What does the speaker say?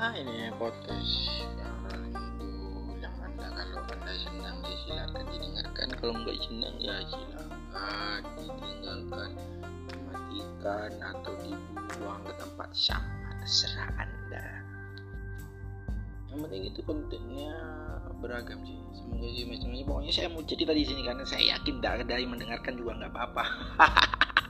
Ah, ini podcast yang itu yang anda kalau anda senang ya silakan didengarkan. Kalau nggak senang ya silakan ditinggalkan dimatikan atau dibuang ke tempat sampah. Terserah anda. Yang penting itu kontennya beragam sih. Semoga sih macam-macam pokoknya saya mau cerita di sini karena saya yakin dari mendengarkan juga nggak apa-apa.